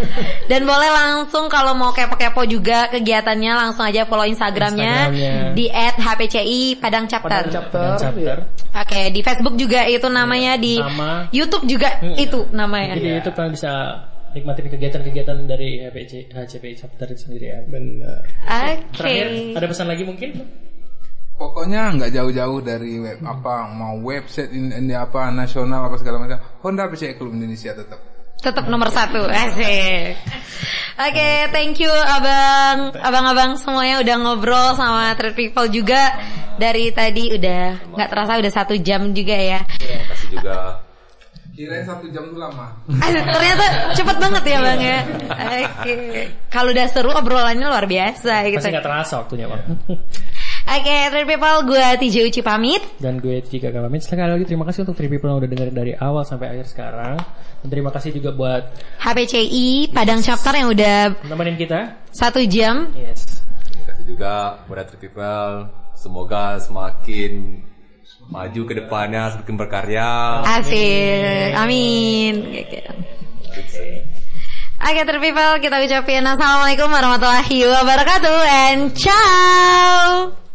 Dan boleh langsung kalau mau kepo-kepo juga kegiatannya langsung aja follow Instagramnya, Instagramnya. di @hpci Padang Chapter. Padang chapter, Dan chapter. Ya. Oke, di Facebook juga itu namanya di Sama. YouTube juga itu namanya. Jadi di YouTube kalian bisa nikmatin kegiatan-kegiatan dari HPC, HCPI chapter itu sendiri ya. benar Oke. Terakhir, ada pesan lagi mungkin? Pokoknya nggak jauh-jauh dari web apa mau website ini, ini apa nasional apa segala macam. Honda PCI Club Indonesia tetap. Tetap nomor satu asik Oke, thank you abang, abang-abang semuanya udah ngobrol sama Trade People juga dari tadi udah nggak terasa udah satu jam juga ya. Terima kasih juga. Kirain satu jam tuh lama. Ah, Ternyata cepet banget ya bang ya. Oke, kalau udah seru obrolannya luar biasa gitu. Pasti nggak terasa waktunya bang. Oke, Trade People, gue TJ Uci pamit. Dan gue Tika pamit. Sekali lagi terima kasih untuk three people yang udah dengerin dari awal sampai akhir sekarang. Dan terima kasih juga buat HPCI Padang Chapter yang udah nemenin kita. satu jam. Yes. Terima kasih juga kepada Three People. Semoga semakin maju ke depannya, semakin berkarya. Asik, amin. Oke, Oke, Trade People, kita ucapin Assalamualaikum warahmatullahi wabarakatuh and ciao.